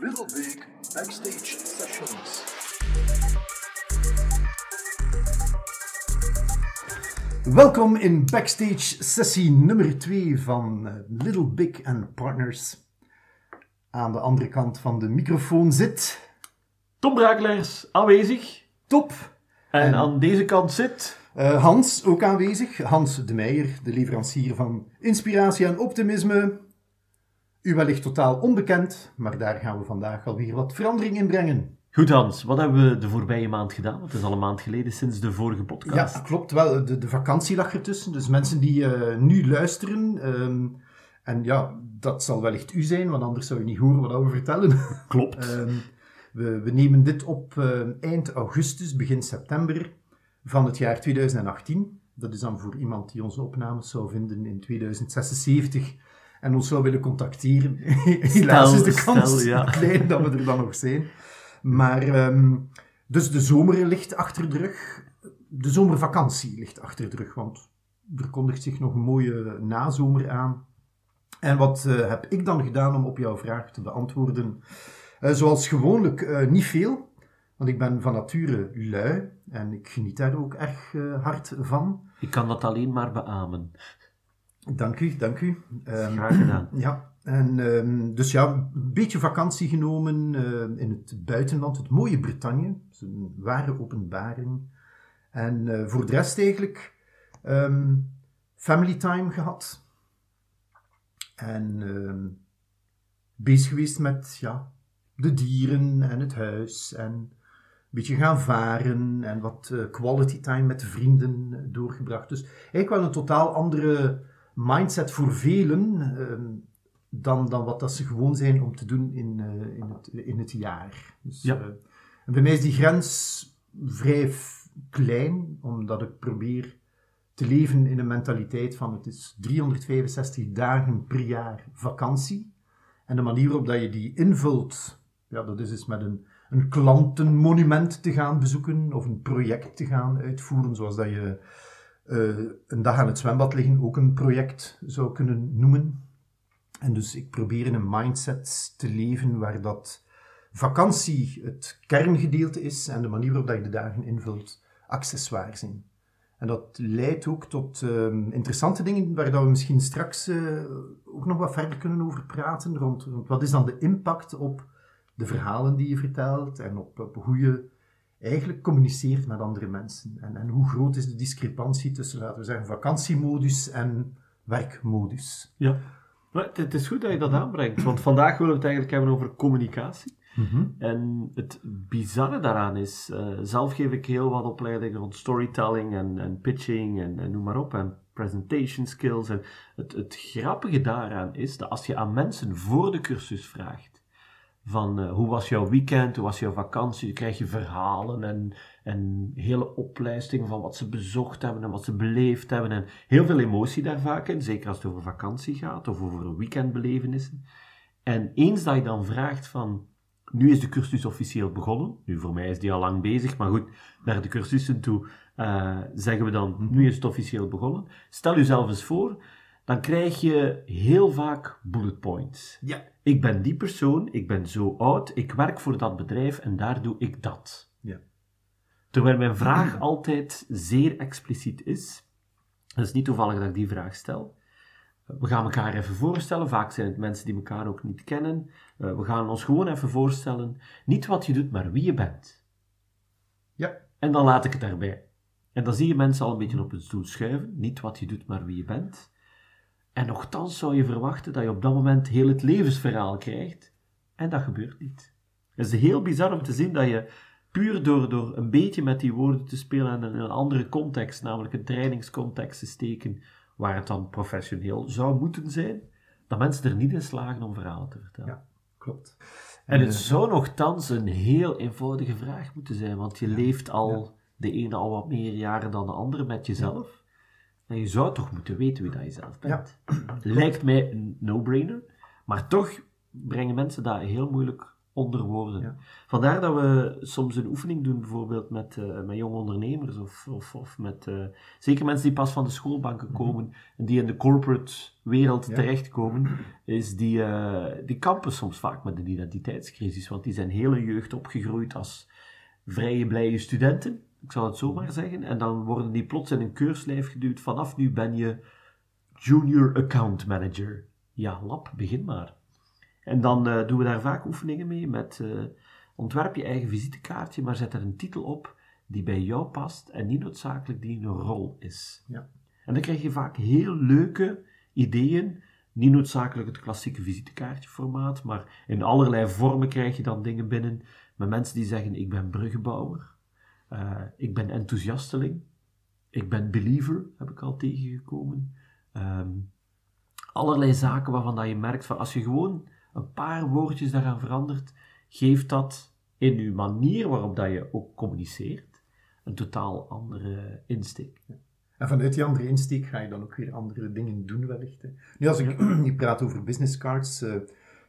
Little Big Backstage Sessions. Welkom in backstage sessie nummer 2 van eh, Little Big and Partners. Aan de andere kant van de microfoon zit Tom Brakelaars aanwezig. Top. En, En- aan deze kant zit. Eh, Hans ook aanwezig. Hans de Meijer, de leverancier van inspiratie en optimisme. U wellicht totaal onbekend, maar daar gaan we vandaag alweer wat verandering in brengen. Goed Hans, wat hebben we de voorbije maand gedaan? Want het is al een maand geleden sinds de vorige podcast. Ja, klopt wel. De, de vakantie lag ertussen. Dus mensen die eh, nu luisteren, ehm, en ja, dat zal wellicht u zijn, want anders zou je niet horen wat we vertellen. Klopt. Ehm, we, we nemen dit op eh, eind augustus, begin september van het jaar 2018. Dat is dan voor iemand die onze opnames zou vinden in 2076 en ons zou willen contacteren. Helaas is de stel, kans ja. klein dat we er dan nog zijn. Maar, ehm, dus de zomer ligt achter de rug. De zomervakantie ligt achter de rug, want er kondigt zich nog een mooie nazomer aan. En wat eh, heb ik dan gedaan om op jouw vraag te beantwoorden? Eh, zoals gewoonlijk eh, niet veel, want ik ben van nature lui en ik geniet daar ook erg hard van. Ik kan dat alleen maar beamen. Dank u, dank u. Ehm, Graag gedaan. ja, en ehm, dus ja, een beetje vakantie genomen eh, in het buitenland, het mooie Bretagne. Dat is een ware openbaring. En eh, voor de rest eigenlijk ehm, family time gehad. En ehm, bezig geweest met ja, de dieren en het huis. En een beetje gaan varen en wat eh, quality time met vrienden eh, doorgebracht. Dus eigenlijk wel een totaal andere mindset voor velen ehm, dan, dan wat dat ze gewoon zijn om te doen in, eh, in, het, in het jaar. Dus, Ja. eh, en bij mij is die grens vrij klein, omdat ik probeer te leven in een mentaliteit van het is 365 dagen per jaar vakantie. En de manier waarop dat je die invult, ja, dat is dus met een, een klantenmonument te gaan bezoeken of een project te gaan uitvoeren, zoals dat je eh, een dag aan het zwembad liggen ook een project zou kunnen noemen. En dus ik probeer in een mindset te leven waar dat vakantie het kerngedeelte is en de manier waarop je de dagen invult accessoires zijn. En dat leidt ook tot ehm, interessante dingen waar dat we misschien straks eh, ook nog wat verder kunnen over praten. Rond wat is dan de impact op de verhalen die je vertelt en op, op hoe je eigenlijk communiceert met andere mensen. En, en hoe groot is de discrepantie tussen, laten we zeggen, vakantiemodus en werkmodus. Ja. Maar het, is goed dat je dat aanbrengt, want vandaag willen we het eigenlijk hebben over communicatie. En het bizarre daaraan is, eh, zelf geef ik heel wat opleidingen rond storytelling en, en pitching en, en noem maar op, en presentation skills. En het, het grappige daaraan is dat als je aan mensen voor de cursus vraagt, van eh, hoe was jouw weekend, hoe was jouw vakantie, dan krijg je verhalen en, en hele oplijstingen van wat ze bezocht hebben en wat ze beleefd hebben. En heel veel emotie daar vaak in, zeker als het over vakantie gaat of over weekendbelevenissen. En eens dat je dan vraagt van, nu is de cursus officieel begonnen. Nu, voor mij is die al lang bezig, maar goed, naar de cursussen toe eh, zeggen we dan, nu is het officieel begonnen. Stel jezelf eens voor, dan krijg je heel vaak bullet points. Ja. Ik ben die persoon, ik ben zo oud, ik werk voor dat bedrijf en daar doe ik dat. Ja. Terwijl mijn vraag altijd zeer expliciet is. Het is niet toevallig dat ik die vraag stel. We gaan elkaar even voorstellen. Vaak zijn het mensen die elkaar ook niet kennen. Eh, we gaan ons gewoon even voorstellen. Niet wat je doet, maar wie je bent. Ja. En dan laat ik het daarbij. En dan zie je mensen al een beetje op hun stoel schuiven. Niet wat je doet, maar wie je bent. En nogthans zou je verwachten dat je op dat moment heel het levensverhaal krijgt. En dat gebeurt niet. Het is heel bizar om te zien dat je puur door, door een beetje met die woorden te spelen en in een andere context, namelijk een trainingscontext te steken, waar het dan professioneel zou moeten zijn, dat mensen er niet in slagen om verhalen te vertellen. Ja. Klopt. En het eh, zou nogthans een heel eenvoudige vraag moeten zijn, want je leeft al de ene al wat meer jaren dan de andere met jezelf. En je zou toch moeten weten wie dat je zelf bent. Lijkt mij een no-brainer, maar toch brengen mensen dat heel moeilijk onder woorden. Vandaar dat we soms een oefening doen, bijvoorbeeld met, uh, met jonge ondernemers of, of, of met uh, zeker mensen die pas van de schoolbanken mhm. komen en die in de corporate wereld terechtkomen, is die, uh, die kampen soms vaak met een identiteitscrisis, want die zijn hele jeugd opgegroeid als vrije, blije studenten, ik zal het zo maar zeggen, en dan worden die plots in een keurslijf geduwd, vanaf nu ben je junior account manager. Ja, lap, begin maar. En dan uh, doen we daar vaak oefeningen mee met uh, ontwerp je eigen visitekaartje, maar zet er een titel op die bij jou past en niet noodzakelijk die een rol is. Ja. En dan krijg je vaak heel leuke ideeën, niet noodzakelijk het klassieke visitekaartjeformaat, maar in allerlei vormen krijg je dan dingen binnen met mensen die zeggen ik ben bruggenbouwer, uh, ik ben enthousiasteling, ik ben believer, heb ik al tegengekomen. Um, allerlei zaken waarvan dat je merkt van als je gewoon een paar woordjes daaraan verandert, geeft dat in je manier waarop dat je ook communiceert een totaal andere insteek. En vanuit die andere insteek ga je dan ook weer andere dingen doen wellicht. Hè. Nu als ik ja. praat over business cards, uh,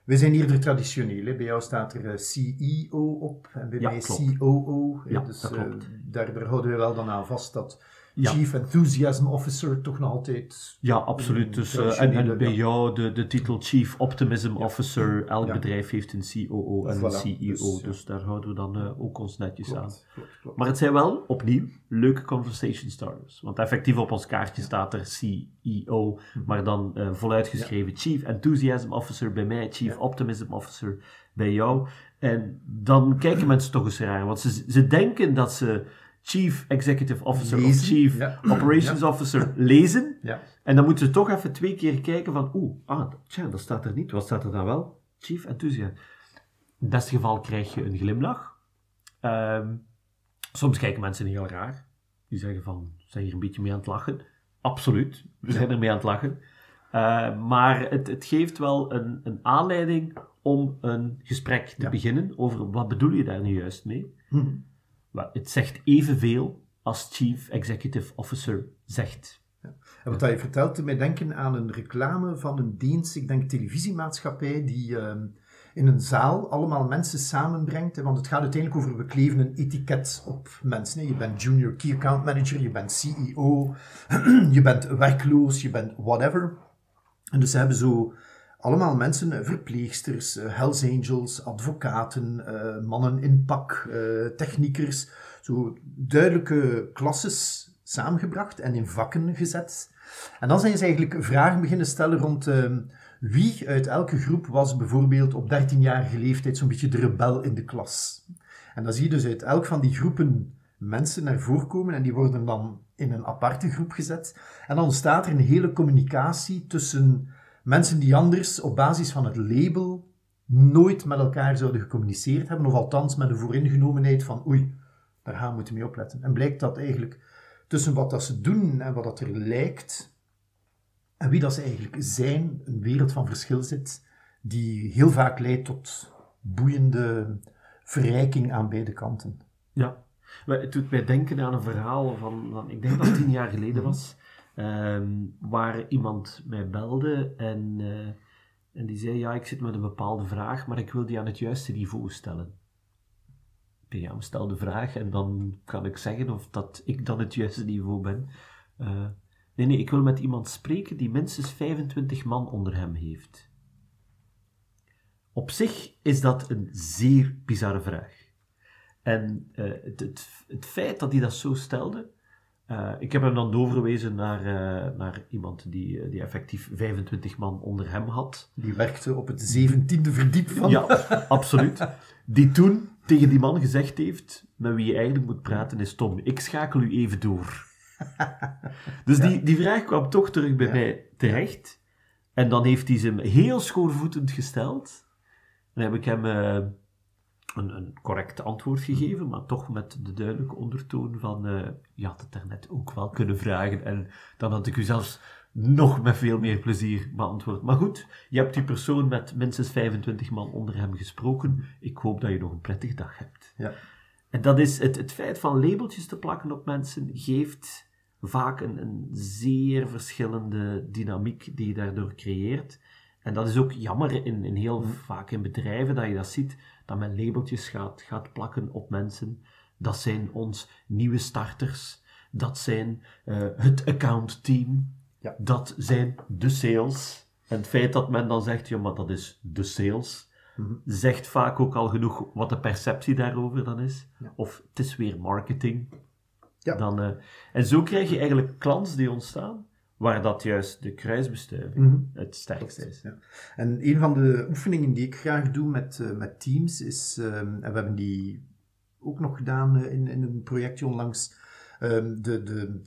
we zijn eerder traditioneel. Hè. Bij jou staat er uh, CEO op en bij mij COO. Ja, dus daar, daar houden we wel dan aan vast dat Chief Enthusiasm Officer toch nog altijd. Ja, absoluut. Dus, uh, en, en, bij jou de, de titel Chief Optimism Officer. Elk bedrijf heeft een COO en een CEO. Dus, dus, daar houden we dan uh, ook ons netjes aan. Klopt, klopt. Maar het zijn wel, opnieuw, leuke conversation starters. Want effectief op ons kaartje staat er CEO, mhm. maar dan uh, voluitgeschreven Chief Enthusiasm Officer bij mij, Chief Optimism Officer bij jou. En dan kijken mensen toch eens raar, want ze, ze denken dat ze Chief Executive Officer of Chief Operations Officer lezen. Ja. En dan moeten ze toch even twee keer kijken van, oeh, ah, tja, dat staat er niet. Wat staat er dan wel? Chief Enthusiast. In dat geval krijg je een glimlach. Ehm, soms kijken mensen heel raar. Die zeggen van, zijn hier een beetje mee aan het lachen? Absoluut, we zijn er mee aan het lachen. Uh, maar het, het, geeft wel een, een, aanleiding om een gesprek te beginnen over wat bedoel je daar nu juist mee. Mm het zegt evenveel als Chief Executive Officer zegt. Ja. En wat hij vertelt, mij denken aan een reclame van een dienst, ik denk televisiemaatschappij, die uh, in een zaal allemaal mensen samenbrengt. Want het gaat uiteindelijk over, we kleven een etiket op mensen. Je bent junior key account manager, je bent CEO, je bent werkloos, je bent whatever. En dus ze hebben zo allemaal mensen, eh, verpleegsters, uh, Hells Angels, advocaten, uh, mannen in pak, techniekers, zo duidelijke klasses samengebracht en in vakken gezet. En dan zijn ze eigenlijk vragen beginnen stellen rond ehm, wie uit elke groep was bijvoorbeeld op 13-jarige leeftijd zo'n beetje de rebel in de klas. En dan zie je dus uit elk van die groepen mensen naar voren komen en die worden dan in een aparte groep gezet. En dan ontstaat er een hele communicatie tussen mensen die anders op basis van het label nooit met elkaar zouden gecommuniceerd hebben, of althans met de vooringenomenheid van oei, daar gaan we moeten mee opletten. En blijkt dat eigenlijk tussen wat dat ze doen en wat dat er lijkt, en wie dat ze eigenlijk zijn, een wereld van verschil zit, die heel vaak leidt tot boeiende verrijking aan beide kanten. Ja, het doet mij denken aan een verhaal van, van ik denk dat het tien jaar geleden was, Ehm, waar iemand mij belde en, uh, en die zei: Ja, ik zit met een bepaalde vraag, maar ik wil die aan het juiste niveau stellen. Ja, stel de vraag en dan kan ik zeggen of dat ik dan het juiste niveau ben. Uh, nee, nee, ik wil met iemand spreken die minstens 25 man onder hem heeft. Op zich is dat een zeer bizarre vraag. En uh, het, het, het, feit dat hij dat zo stelde, uh, ik heb hem dan doorverwezen naar, uh, naar iemand die, uh, die effectief 25 man onder hem had. Die werkte op het 17e verdiep van. Ja, absoluut. Die toen tegen die man gezegd heeft: met wie je eigenlijk moet praten is Tom. Ik schakel u even door. dus ja. die, die vraag kwam toch terug bij ja. mij terecht. En dan heeft hij ze heel schoorvoetend gesteld. Dan heb ik hem een, een correct antwoord gegeven, maar toch met de duidelijke ondertoon van uh, je had het daarnet ook wel kunnen vragen en dan had ik u zelfs nog met veel meer plezier beantwoord. Maar goed, je hebt die persoon met minstens 25 man onder hem gesproken. Ik hoop dat je nog een prettige dag hebt. Ja. En dat is het, het feit van labeltjes te plakken op mensen geeft vaak een, een zeer verschillende dynamiek die je daardoor creëert. en dat is ook jammer in, in heel vaak in bedrijven dat je dat ziet, dat men labeltjes gaat, gaat plakken op mensen. Dat zijn ons nieuwe starters. Dat zijn uh, het account-team. Ja. Dat zijn de sales. En het feit dat men dan zegt, ja, maar dat is de sales, Mhm. zegt vaak ook al genoeg wat de perceptie daarover dan is. Ja. Of het is weer marketing. Ja. Dan, eh, en zo krijg je eigenlijk klants die ontstaan, waar dat juist de kruisbestuiving Mhm. het sterkste is. Ja. En een van de oefeningen die ik graag doe met, eh, met teams is, ehm, en we hebben die ook nog gedaan eh, in, in een projectje onlangs, ehm, de, de,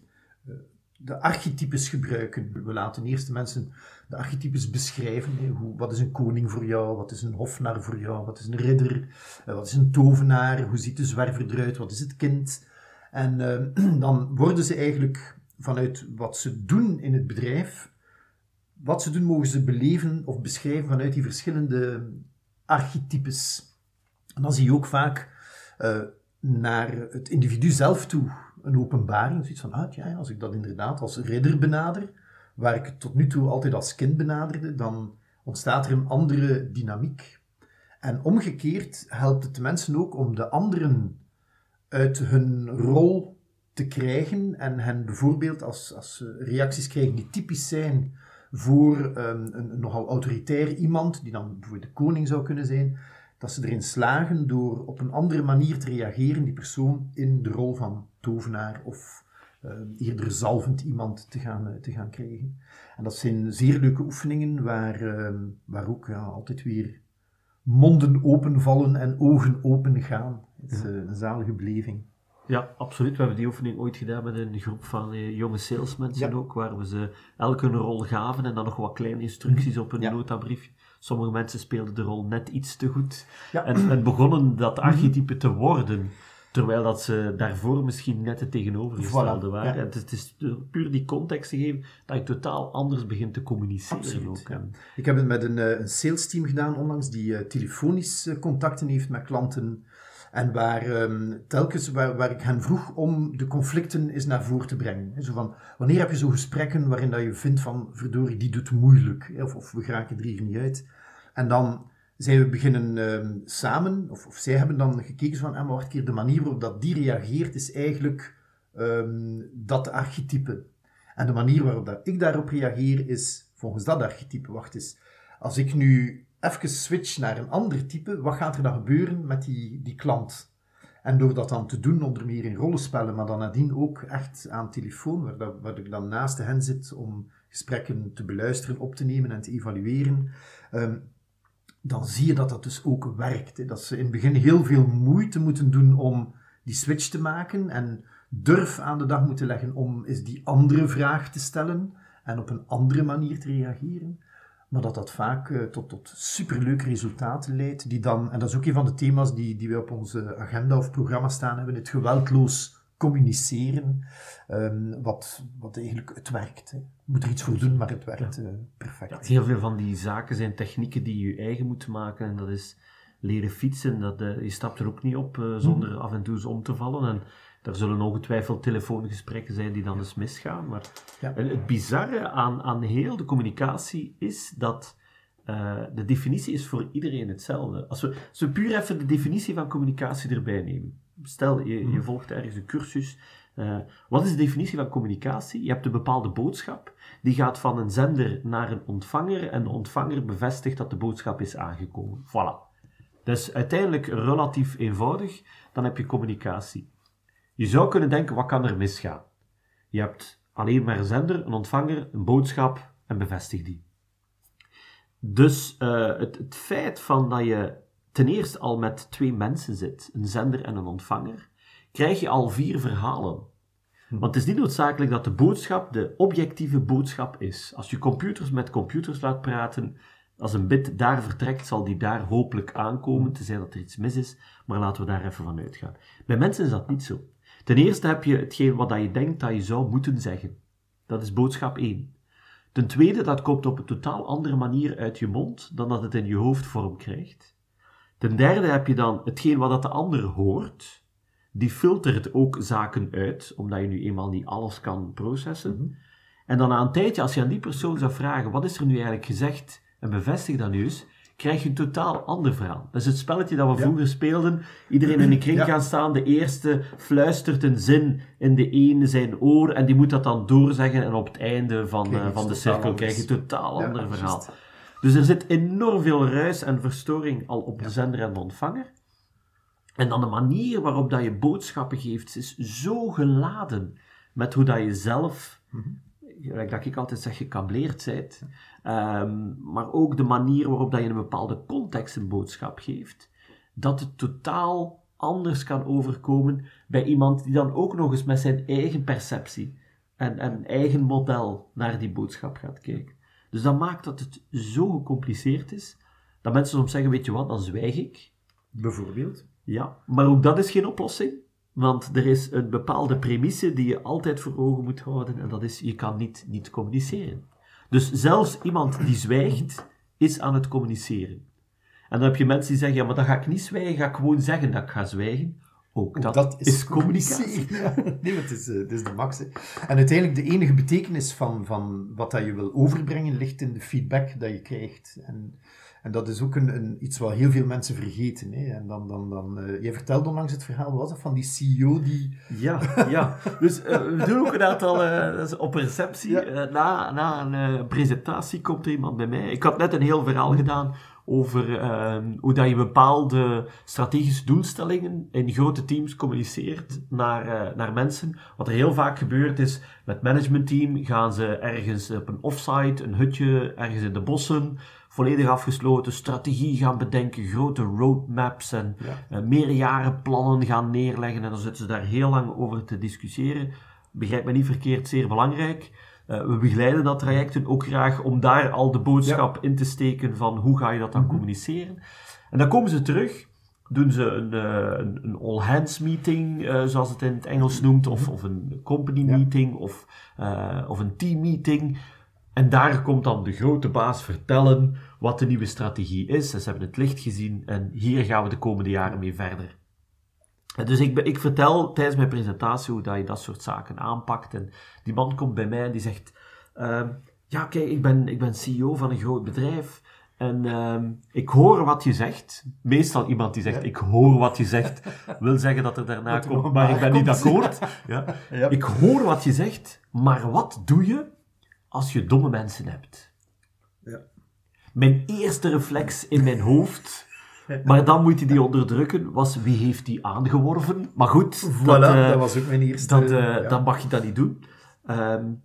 eh, de archetypes gebruiken. We laten eerst de mensen de archetypes beschrijven. hè. Hoe, wat is een koning voor jou? Wat is een hofnar voor jou? Wat is een ridder? Wat is een tovenaar? Hoe ziet de zwerver eruit? Wat is het kind? En ehm, dan worden ze eigenlijk vanuit wat ze doen in het bedrijf wat ze doen, mogen ze beleven of beschrijven vanuit die verschillende archetypes. En dan zie je ook vaak eh, naar het individu zelf toe een openbaring. Zoiets van, ah ja, als ik dat inderdaad als ridder benader, waar ik het tot nu toe altijd als kind benaderde, dan ontstaat er een andere dynamiek. En omgekeerd helpt het mensen ook om de anderen uit hun rol te krijgen en hen bijvoorbeeld als, als ze reacties krijgen die typisch zijn voor um, een, een, nogal autoritair iemand, die dan bijvoorbeeld de koning zou kunnen zijn, dat ze erin slagen door op een andere manier te reageren, die persoon in de rol van tovenaar of uh, eerder zalvend iemand te gaan, uh, te gaan krijgen. En dat zijn zeer leuke oefeningen waar, uh, waar ook ja, altijd weer monden openvallen en ogen open gaan. Het is een zalige beleving. Ja, absoluut. We hebben die oefening ooit gedaan met een groep van eh, jonge salesmensen ja. ook, waar we ze elk een rol gaven en dan nog wat kleine instructies op een ja. notabriefje. Sommige mensen speelden de rol net iets te goed ja. en, en, begonnen dat archetype te worden, terwijl dat ze daarvoor misschien net het tegenovergestelde Voilà. waren. Het is, het is, puur die context te geven dat je totaal anders begint te communiceren Absoluut, ook. Ik heb het met een, een sales team gedaan onlangs, die uh, telefonisch contacten heeft met klanten en waar um, telkens waar, waar ik hen vroeg om de conflicten eens naar voren te brengen. Zo van, wanneer heb je zo gesprekken waarin dat je vindt van, verdorie, die doet moeilijk, of, of we geraken er hier niet uit. En dan zijn we beginnen um, samen, of, of zij hebben dan gekeken van, ah, maar wacht keer, de manier waarop dat die reageert is eigenlijk um, dat archetype. En de manier waarop dat ik daarop reageer is volgens dat archetype. Wacht eens, als ik nu even switch naar een ander type, wat gaat er dan gebeuren met die, die klant? En door dat dan te doen, onder meer in rollenspellen, maar dan nadien ook echt aan telefoon, waar, dat, waar ik dan naast hen zit om gesprekken te beluisteren, op te nemen en te evalueren, um, dan zie je dat dat dus ook werkt. Hè. Dat ze in het begin heel veel moeite moeten doen om die switch te maken en durf aan de dag moeten leggen om eens die andere vraag te stellen en op een andere manier te reageren maar dat dat vaak uh, tot, tot superleuke resultaten leidt, die dan, en dat is ook een van de thema's die, die we op onze agenda of programma staan hebben, het geweldloos communiceren, um, wat, wat eigenlijk het werkt. Hè. Je moet er iets voor doen, maar het werkt ja. uh, perfect. Ja, heel veel van die zaken zijn technieken die je eigen moet maken, en dat is leren fietsen, dat, uh, je stapt er ook niet op zonder mm. af en toe eens om te vallen, en er zullen ongetwijfeld telefoongesprekken zijn die dan eens misgaan. Maar ja. het bizarre aan, aan heel de communicatie is dat uh, de definitie is voor iedereen hetzelfde. Als we, als we puur even de definitie van communicatie erbij nemen. Stel, je, je volgt ergens een cursus. Uh, wat is de definitie van communicatie? Je hebt een bepaalde boodschap. Die gaat van een zender naar een ontvanger. En de ontvanger bevestigt dat de boodschap is aangekomen. Voilà. Dus uiteindelijk relatief eenvoudig. Dan heb je communicatie. Je zou kunnen denken, wat kan er misgaan? Je hebt alleen maar een zender, een ontvanger, een boodschap en bevestig die. Dus uh, het, het, feit van dat je ten eerste al met twee mensen zit, een zender en een ontvanger, krijg je al vier verhalen. Want het is niet noodzakelijk dat de boodschap de objectieve boodschap is. Als je computers met computers laat praten, als een bit daar vertrekt, zal die daar hopelijk aankomen, tenzij dat er iets mis is, maar laten we daar even van uitgaan. Bij mensen is dat niet zo. Ten eerste heb je hetgeen wat je denkt dat je zou moeten zeggen. Dat is boodschap 1. Ten tweede, dat komt op een totaal andere manier uit je mond dan dat het in je hoofd vorm krijgt. Ten derde heb je dan hetgeen wat de ander hoort. Die filtert ook zaken uit, omdat je nu eenmaal niet alles kan processen. Mm -hmm. En dan na een tijdje, als je aan die persoon zou vragen, wat is er nu eigenlijk gezegd en bevestig dat nu eens, krijg je een totaal ander verhaal. Dat is het spelletje dat we vroeger speelden. Iedereen in een kring gaan staan, de eerste fluistert een zin in de ene zijn oor en die moet dat dan doorzeggen en op het einde van, uh, van de cirkel krijg je een totaal ander verhaal. Dus er zit enorm veel ruis en verstoring al op de zender en de ontvanger. En dan de manier waarop dat je boodschappen geeft, is zo geladen met hoe dat je zelf, mm dat ik altijd zeg, gekableerd bent. Um, maar ook de manier waarop dat je in een bepaalde context een boodschap geeft, dat het totaal anders kan overkomen bij iemand die dan ook nog eens met zijn eigen perceptie en, en eigen model naar die boodschap gaat kijken. Dus dat maakt dat het zo gecompliceerd is, dat mensen soms zeggen, weet je wat, dan zwijg ik. Bijvoorbeeld? Ja, maar ook dat is geen oplossing. Want er is een bepaalde premisse die je altijd voor ogen moet houden, en dat is, je kan niet, niet communiceren. Dus zelfs iemand die zwijgt, is aan het communiceren. En dan heb je mensen die zeggen, ja, maar dan ga ik niet zwijgen, ga ik gewoon zeggen dat ik ga zwijgen. Ook dat, is, communicatie. nee, het is, uh, het is de max. En uiteindelijk, de enige betekenis van, van wat dat je wil overbrengen, ligt in de feedback dat je krijgt. En en dat is ook een, een, iets wat heel veel mensen vergeten. Hè. En dan, dan, dan, uh, jij vertelde onlangs het verhaal, was dat van die CEO die... Ja, ja. Dus uh, we doen ook een aantal... Uh, op receptie, na, na een presentatie komt er iemand bij mij. Ik had net een heel verhaal gedaan over ehm, hoe dat je bepaalde strategische doelstellingen in grote teams communiceert naar, naar mensen. Wat er heel vaak gebeurt is, met managementteam gaan ze ergens op een offsite, een hutje, ergens in de bossen volledig afgesloten, strategie gaan bedenken, grote roadmaps en ja. uh, meerjarenplannen gaan neerleggen. En dan zitten ze daar heel lang over te discussiëren. Begrijp me niet verkeerd, zeer belangrijk. Uh, we begeleiden dat traject ook graag om daar al de boodschap in te steken van hoe ga je dat dan mhm. communiceren. En dan komen ze terug, doen ze een, uh, een, een all-hands meeting, uh, zoals het in het Engels noemt, of, mhm. of een company meeting, of, of een team meeting. En daar komt dan de grote baas vertellen wat de nieuwe strategie is. Ze hebben het licht gezien en hier gaan we de komende jaren mee verder. dus ik, ik vertel tijdens mijn presentatie hoe dat je dat soort zaken aanpakt. En die man komt bij mij en die zegt: uh, Ja, kijk, ik ben, ik ben CEO van een groot bedrijf. En uh, ik hoor wat je zegt. Meestal iemand die zegt: Ik hoor wat je zegt, wil zeggen dat er daarna komt, maar ik ben niet akkoord. Ja. ja. Ik hoor wat je zegt, maar wat doe je als je domme mensen hebt. Ja. Mijn eerste reflex in mijn hoofd, maar dan moet je die onderdrukken, was wie heeft die aangeworven? Maar goed, voilà, dat, uh, dat, was ook mijn eerste... Dat, uh, Dan mag je dat niet doen. Um,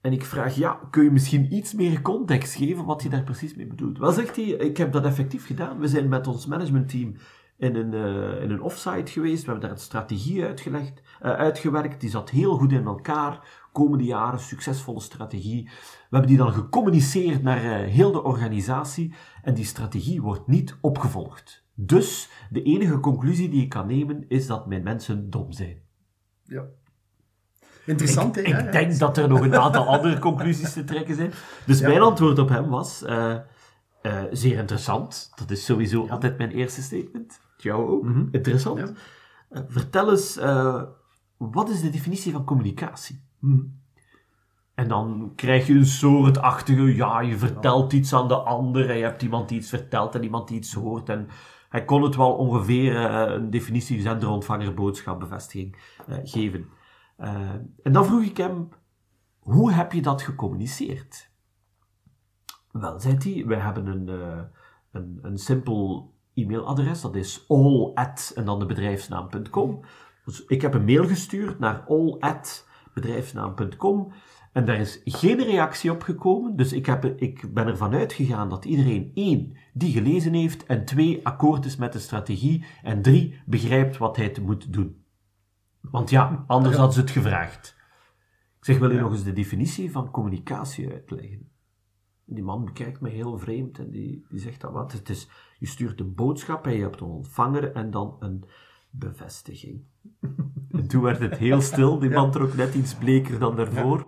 en ik vraag, ja, kun je misschien iets meer context geven wat je daar precies mee bedoelt? Wel zegt hij, ik heb dat effectief gedaan. We zijn met ons managementteam in een, uh, in een offsite geweest. We hebben daar een strategie uitgelegd, uitgewerkt. Die zat heel goed in elkaar komende jaren, succesvolle strategie. We hebben die dan gecommuniceerd naar uh, heel de organisatie en die strategie wordt niet opgevolgd. Dus de enige conclusie die ik kan nemen is dat mijn mensen dom zijn. Ja. Interessant, Ik, ik denk dat er nog een aantal andere conclusies te trekken zijn. Dus mijn antwoord op hem was: uh, uh, zeer interessant. Dat is sowieso altijd mijn eerste statement. Jou ook. Mm -hmm. Interessant. vertel eens, wat is de definitie van communicatie? Hmm. En dan krijg je een soortachtige, ja, je vertelt iets aan de ander en je hebt iemand die iets vertelt en iemand die iets hoort. En hij kon het wel ongeveer uh, een definitie zender-ontvanger boodschap bevestiging uh, geven. Uh, en dan vroeg ik hem, hoe heb je dat gecommuniceerd? Wel, zei hij, wij hebben een, een, een simpel e-mailadres, dat is all at en dan de bedrijfsnaam.com. Dus ik heb een mail gestuurd naar all at bedrijfsnaam.com. En daar is geen reactie op gekomen. Dus ik, heb, ik ben ervan uitgegaan dat iedereen één, die gelezen heeft, en twee, akkoord is met de strategie, en drie, begrijpt wat hij moet doen. Want ja, anders hadden ze het gevraagd. Ik zeg, wil je nog eens de definitie van communicatie uitleggen? En die man bekijkt me heel vreemd en die, die zegt dat wat. Het is, je stuurt een boodschap en je hebt een ontvanger en dan een bevestiging. En toen werd het heel stil, die man trok net iets bleker dan daarvoor.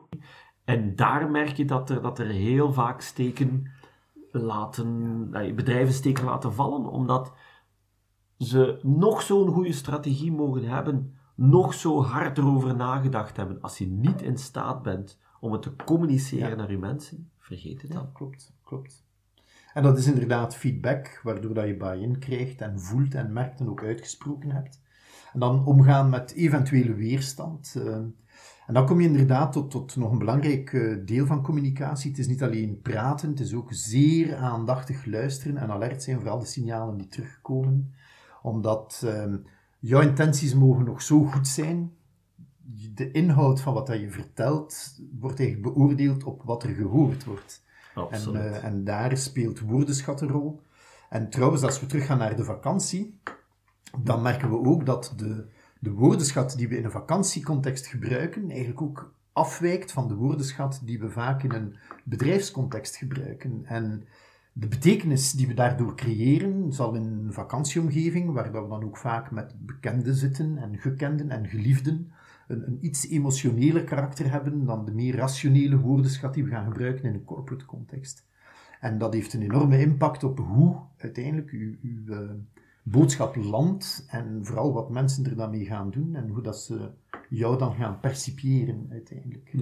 En daar merk je dat er, dat er heel vaak steken laten, bedrijven steken laten vallen, omdat ze nog zo'n goede strategie mogen hebben, nog zo hard erover nagedacht hebben. Als je niet in staat bent om het te communiceren naar je mensen, vergeet het dan. klopt, klopt. En dat is inderdaad feedback, waardoor dat je buy-in krijgt en voelt en merkt en ook uitgesproken hebt. En dan omgaan met eventuele weerstand. Uh, en dan kom je inderdaad tot, tot nog een belangrijk uh, deel van communicatie. Het is niet alleen praten, het is ook zeer aandachtig luisteren en alert zijn voor al de signalen die terugkomen. Omdat uh, jouw intenties mogen nog zo goed zijn. De inhoud van wat dat je vertelt wordt eigenlijk beoordeeld op wat er gehoord wordt. En, uh, en daar speelt woordenschat een rol. En trouwens, als we teruggaan naar de vakantie, dan merken we ook dat de, de woordenschat die we in een vakantiecontext gebruiken, eigenlijk ook afwijkt van de woordenschat die we vaak in een bedrijfscontext gebruiken. En de betekenis die we daardoor creëren, zal in een vakantieomgeving, waar we dan ook vaak met bekenden zitten en gekenden en geliefden, een, iets emotioneler karakter hebben dan de meer rationele woordenschat die we gaan gebruiken in een corporate context. En dat heeft een enorme impact op hoe uiteindelijk uw, uw uh, boodschap landt en vooral wat mensen er dan mee gaan doen en hoe dat ze jou dan gaan percipiëren uiteindelijk.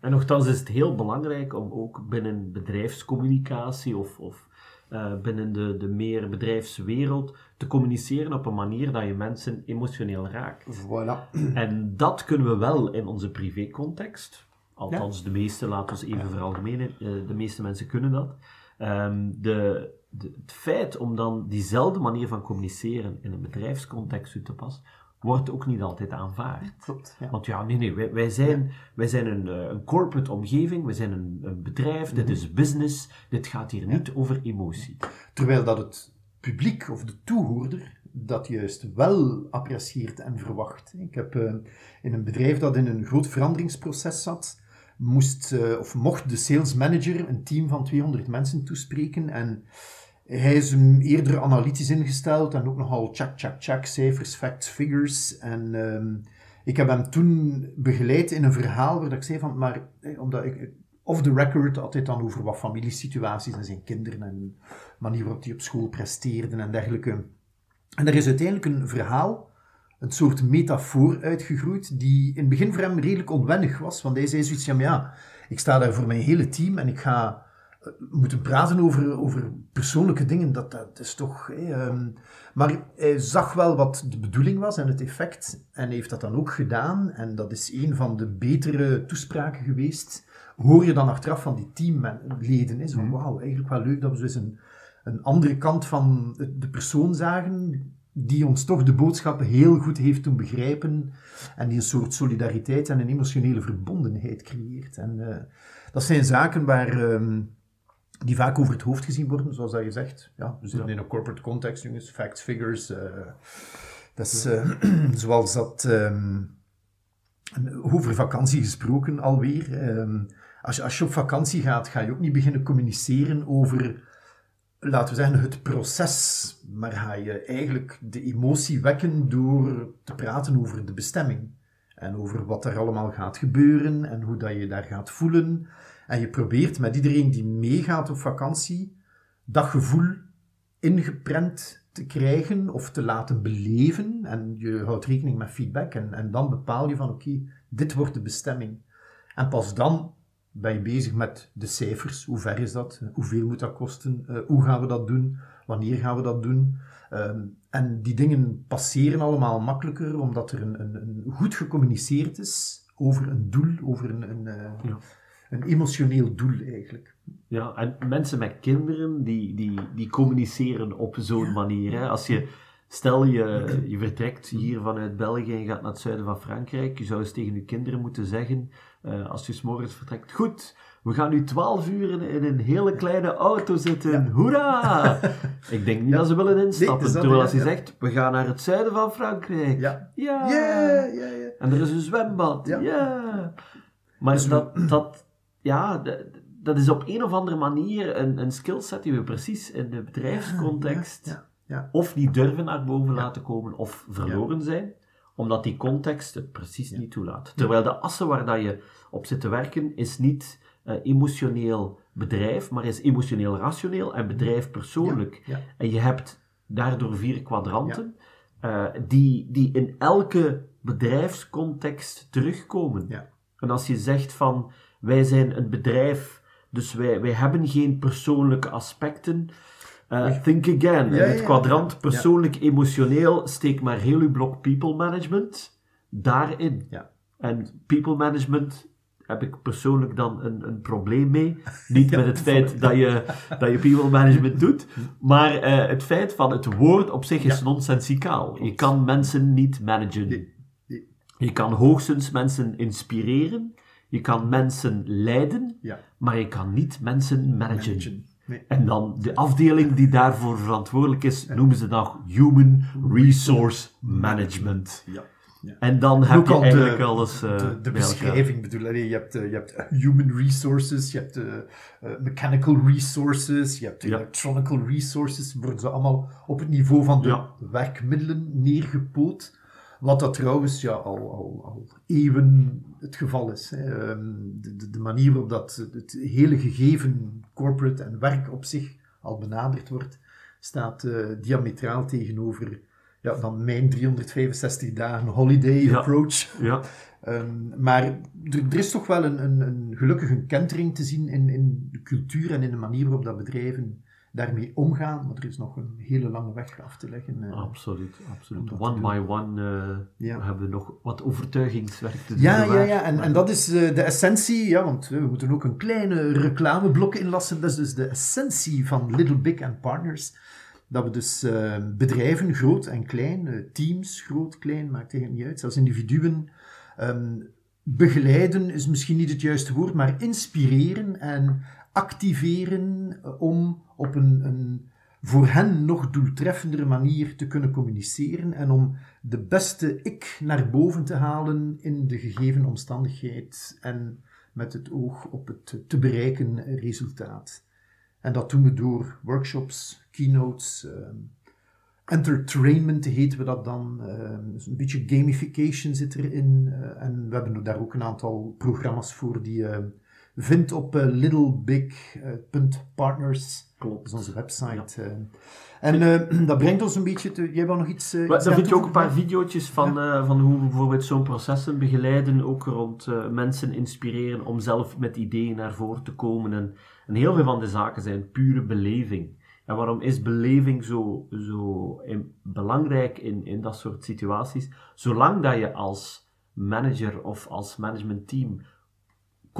En nogthans is het heel belangrijk om ook binnen bedrijfscommunicatie of, of uh, binnen de, de meer bedrijfswereld te communiceren op een manier dat je mensen emotioneel raakt. Voilà. En dat kunnen we wel in onze privécontext. Althans, de meeste, laten we even ja. veralgemenen, uh, de meeste mensen kunnen dat. Um, de, de, het feit om dan diezelfde manier van communiceren in een bedrijfscontext toe te passen, wordt ook niet altijd aanvaard. Klopt, ja. Want ja, nee, nee, wij, wij zijn, ja. wij zijn een, een corporate omgeving, wij zijn een, een bedrijf, mm -hmm. dit is business, dit gaat hier niet over emotie. Terwijl dat het publiek of de toehoorder dat juist wel apprecieert en verwacht. Ik heb uh, in een bedrijf dat in een groot veranderingsproces zat, moest uh, of mocht de sales manager een team van 200 mensen toespreken en hij is eerder analytisch ingesteld en ook nogal check, check, check, cijfers, facts, figures. En um, ik heb hem toen begeleid in een verhaal waar ik zei van, maar omdat ik off the record hij dan over wat familiesituaties en zijn kinderen en manier waarop hij op school presteerde en dergelijke. En er is uiteindelijk een verhaal, een soort metafoor uitgegroeid, die in het begin voor hem redelijk onwennig was. Want hij zei zoiets van, ja, ik sta daar voor mijn hele team en ik ga moeten praten over, over persoonlijke dingen, dat, dat is toch... Hey, um, maar hij zag wel wat de bedoeling was en het effect, en heeft dat dan ook gedaan. En dat is een van de betere toespraken geweest. Hoor je dan achteraf van die teamleden, is van wauw, eigenlijk wel leuk dat we eens een, een andere kant van de persoon zagen, die ons toch de boodschappen heel goed heeft doen begrijpen en die een soort solidariteit en een emotionele verbondenheid creëert. En uh, dat zijn zaken waar... Um, die vaak over het hoofd gezien worden, zoals dat je zegt. Ja, we zitten ja. in een corporate context, jongens, facts, figures. Uh, dat is uh, zoals dat. Um, over vakantie gesproken alweer. Um, als, je, als je op vakantie gaat, ga je ook niet beginnen communiceren over, laten we zeggen, het proces. Maar ga je eigenlijk de emotie wekken door te praten over de bestemming. En over wat er allemaal gaat gebeuren en hoe dat je daar gaat voelen. En je probeert met iedereen die meegaat op vakantie dat gevoel ingeprent te krijgen of te laten beleven. En je houdt rekening met feedback en, en dan bepaal je van oké, dit wordt de bestemming. En pas dan ben je bezig met de cijfers. Hoe ver is dat? Hoeveel moet dat kosten? Uh, hoe gaan we dat doen? Wanneer gaan we dat doen? Um, en die dingen passeren allemaal makkelijker omdat er een, een, een goed gecommuniceerd is over een doel, over een, een, ja een emotioneel doel eigenlijk. Ja, en mensen met kinderen die, die, die communiceren op zo'n ja. manier. Hè? Als je, stel je, je vertrekt hier vanuit België en gaat naar het zuiden van Frankrijk, je zou eens tegen je kinderen moeten zeggen, uh, als je s'morgens vertrekt, goed, we gaan nu 12 uur in, een hele kleine auto zitten, ja. hoera! Ik denk niet ja. dat ze willen instappen. Nee, Terwijl als je zegt, we gaan naar het zuiden van Frankrijk. Ja. Ja. Yeah, yeah, yeah. En er is een zwembad. Ja. Maar dus dat, dat, ja, dat is op een of andere manier een, een skillset die we precies in de bedrijfscontext ja, ja, ja. of niet durven naar boven laten komen of verloren zijn, omdat die context het precies niet toelaat. Terwijl de assen waar dat je op zit te werken is niet uh, emotioneel bedrijf, maar is emotioneel rationeel en bedrijf persoonlijk. En je hebt daardoor vier kwadranten uh, die, die in elke bedrijfscontext terugkomen. En als je zegt van wij zijn een bedrijf Dus wij, wij hebben geen persoonlijke aspecten. Uh, think again. in het kwadrant persoonlijk, emotioneel, steek maar heel uw blok people management daarin. Ja. En people management heb ik persoonlijk dan een, een probleem mee. Niet met het feit dat je, dat je people management doet, maar uh, het feit van het woord op zich is nonsensicaal. Je kan mensen niet managen. Je kan hoogstens mensen inspireren, je kan mensen leiden, Ja. maar je kan niet mensen managen. Managen. Nee. En dan de afdeling die daarvoor verantwoordelijk is, noemen ze dan Human Resource Management. Ja. Ja. En dan heb je al eigenlijk de, alles eh, de, elkaar. beschrijving bedoel, je, hebt, eh, je hebt human resources, je hebt eh, eh, mechanical resources, je hebt Ja. electronical resources, worden ze allemaal op het niveau van de Ja. werkmiddelen neergepoot. Wat dat trouwens ja, al, al, al eeuwen het geval is. Hè. Ehm, De, de, de manier waarop dat het hele gegeven corporate en werk op zich al benaderd wordt, staat eh, diametraal tegenover ja, dan mijn 365 dagen holiday Ja. approach. Ja, Ehm, maar er, er is toch wel een, een, een gelukkige een kentering te zien in, in de cultuur en in de manier waarop dat bedrijven daarmee omgaan. Maar er is nog een hele lange weg af te leggen. eh. absoluut. absoluut. One by one eh, Ja. hebben we nog wat overtuigingswerk te doen. Ja, ja, ja. En, en dat is eh, de essentie, ja, want we moeten ook een kleine reclameblok inlassen. Dat is dus de essentie van Little Big and Partners. Dat we dus bedrijven, groot en klein, teams, groot, klein, maakt eigenlijk niet uit, zelfs individuen, ehm, begeleiden is misschien niet het juiste woord, maar inspireren en activeren eh, om op een, een voor hen nog doeltreffendere manier te kunnen communiceren en om de beste ik naar boven te halen in de gegeven omstandigheid en met het oog op het te bereiken resultaat. En dat doen we door workshops, keynotes, ehm, entertainment heten we dat dan. ehm, dus een beetje gamification zit erin. eh, en we hebben daar ook een aantal programma's voor die vindt op eh, littlebig.partners. Dat Klopt. is onze website. eh. En eh, dat brengt ons een beetje te... Jij wil nog iets... eh, iets dan vind je ook een paar video's van, eh, van hoe we bijvoorbeeld zo'n processen begeleiden, ook rond eh, mensen inspireren om zelf met ideeën naar voren te komen. En, en heel veel van de zaken zijn pure beleving. En waarom is beleving zo, zo in- belangrijk in, in dat soort situaties? Zolang dat je als manager of als managementteam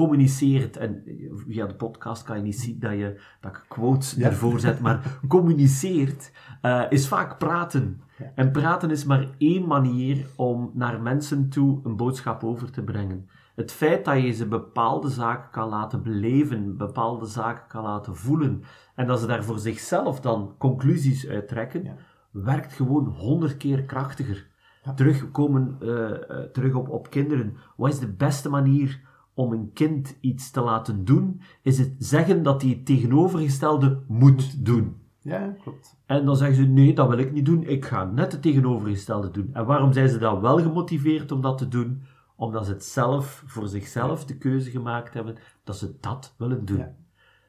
communiceert, en via de podcast kan je niet zien dat, je, dat ik quotes Ja. ervoor zet, maar communiceert, eh, is vaak praten. Ja. En praten is maar één manier om naar mensen toe een boodschap over te brengen. Het feit dat je ze bepaalde zaken kan laten beleven, bepaalde zaken kan laten voelen, en dat ze daar voor zichzelf dan conclusies uit trekken, Ja. werkt gewoon honderd keer krachtiger. Terugkomen, eh, eh, terug op, op kinderen. Wat is de beste manier om een kind iets te laten doen? Is het zeggen dat hij het tegenovergestelde moet doen. Ja, klopt. En dan zeggen ze, nee, dat wil ik niet doen. Ik ga net het tegenovergestelde doen. En waarom zijn ze dan wel gemotiveerd om dat te doen? Omdat ze het zelf, voor zichzelf de keuze gemaakt hebben, dat ze dat willen doen. Ja.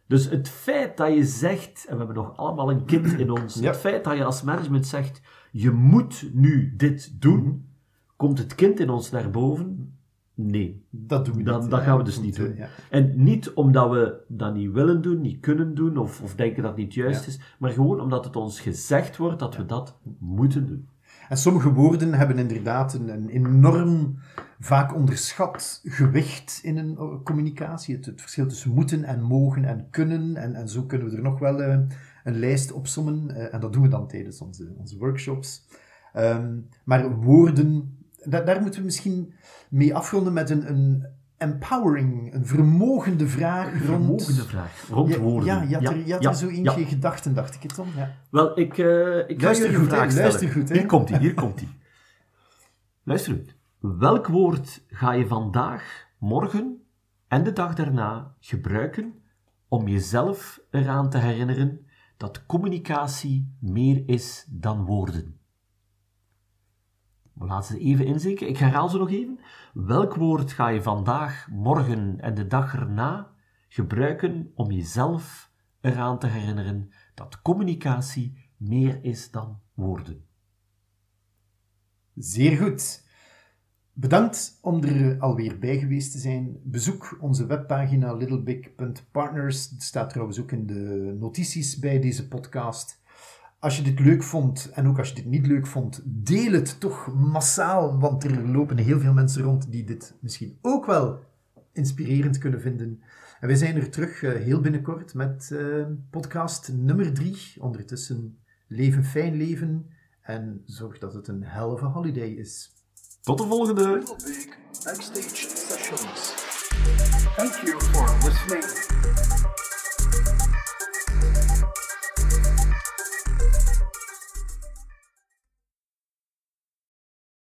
Dus het feit dat je zegt, en we hebben nog allemaal een kind in ons, Ja. het feit dat je als management zegt, je moet nu dit doen, Mhm. komt het kind in ons naar boven? Nee. Dat doen we niet. dat hè. gaan we dus niet doen. ja. En niet omdat we dat niet willen doen, niet kunnen doen, of, of denken dat het niet juist Ja. is, maar gewoon omdat het ons gezegd wordt dat we dat moeten doen. En sommige woorden hebben inderdaad een, een enorm, vaak onderschat gewicht in een communicatie. Het, het verschil tussen moeten en mogen en kunnen. En, en zo kunnen we er nog wel eh, een lijst opsommen. eh, en dat doen we dan tijdens onze, onze workshops. Ehm, maar woorden, da- daar moeten we misschien mee afronden met een, een empowering, een vermogende vraag rond... Vermogende vraag. Rond Ja, woorden. Ja, je had er, je had ja, er zo eentje ja. gedachten, dacht ik het dan. Ja. Wel, ik, eh ik ga Luister een goed, vraag stellen. luister goed, hè. Hier komt hij, hier komt hij. Luister goed. Welk woord ga je vandaag, morgen en de dag daarna gebruiken om jezelf eraan te herinneren dat communicatie meer is dan woorden? We laten ze even inzinken. Ik herhaal ze nog even. Welk woord ga je vandaag, morgen en de dag erna gebruiken om jezelf eraan te herinneren dat communicatie meer is dan woorden? Zeer goed. Bedankt om er alweer bij geweest te zijn. Bezoek onze webpagina littlebig.partners. Het staat trouwens ook in de notities bij deze podcast. Als je dit leuk vond en ook als je dit niet leuk vond, deel het toch massaal, want er lopen heel veel mensen rond die dit misschien ook wel inspirerend kunnen vinden. En wij zijn er terug uh, heel binnenkort met uh, podcast nummer drie. Ondertussen leven fijn leven en zorg dat het een a holiday is. Tot de volgende! Backstage Sessions. Thank you for listening.